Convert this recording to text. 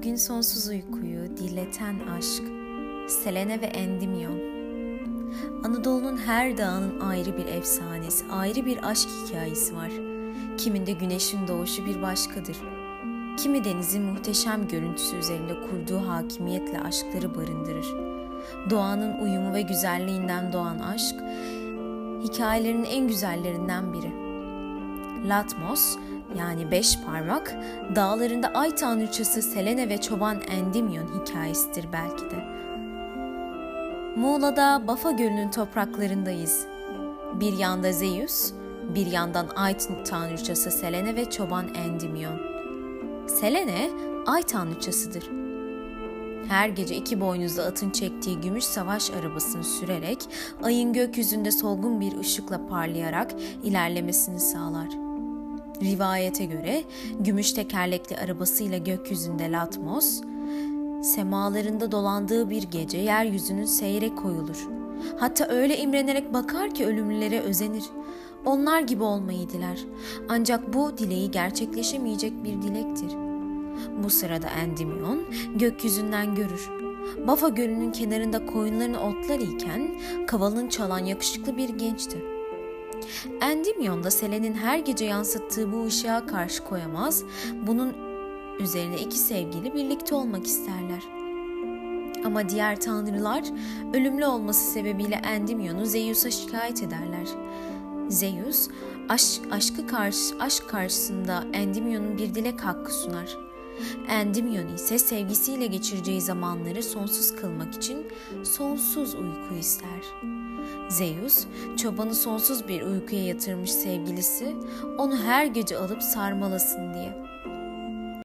bugün sonsuz uykuyu dileten aşk, Selene ve Endimion. Anadolu'nun her dağının ayrı bir efsanesi, ayrı bir aşk hikayesi var. Kiminde güneşin doğuşu bir başkadır. Kimi denizin muhteşem görüntüsü üzerinde kurduğu hakimiyetle aşkları barındırır. Doğanın uyumu ve güzelliğinden doğan aşk, hikayelerin en güzellerinden biri. Latmos, yani beş parmak, dağlarında ay tanrıçası Selene ve çoban Endymion hikayesidir belki de. Muğla'da Bafa Gölü'nün topraklarındayız. Bir yanda Zeus, bir yandan ay tanrıçası Selene ve çoban Endymion. Selene, ay tanrıçasıdır. Her gece iki boynuzlu atın çektiği gümüş savaş arabasını sürerek ayın gökyüzünde solgun bir ışıkla parlayarak ilerlemesini sağlar.'' Rivayete göre gümüş tekerlekli arabasıyla gökyüzünde Latmos, semalarında dolandığı bir gece yeryüzünün seyre koyulur. Hatta öyle imrenerek bakar ki ölümlülere özenir. Onlar gibi olmayı diler. Ancak bu dileği gerçekleşemeyecek bir dilektir. Bu sırada Endymion gökyüzünden görür. Bafa Gölü'nün kenarında koyunlarını otlar iken kavalını çalan yakışıklı bir gençti. Endymion da Selen'in her gece yansıttığı bu ışığa karşı koyamaz. Bunun üzerine iki sevgili birlikte olmak isterler. Ama diğer tanrılar ölümlü olması sebebiyle Endymion'u Zeus'a şikayet ederler. Zeus aşk, aşkı karşı, aşk karşısında Endymion'un bir dilek hakkı sunar. Endymion ise sevgisiyle geçireceği zamanları sonsuz kılmak için sonsuz uyku ister.'' Zeus, çobanı sonsuz bir uykuya yatırmış sevgilisi, onu her gece alıp sarmalasın diye.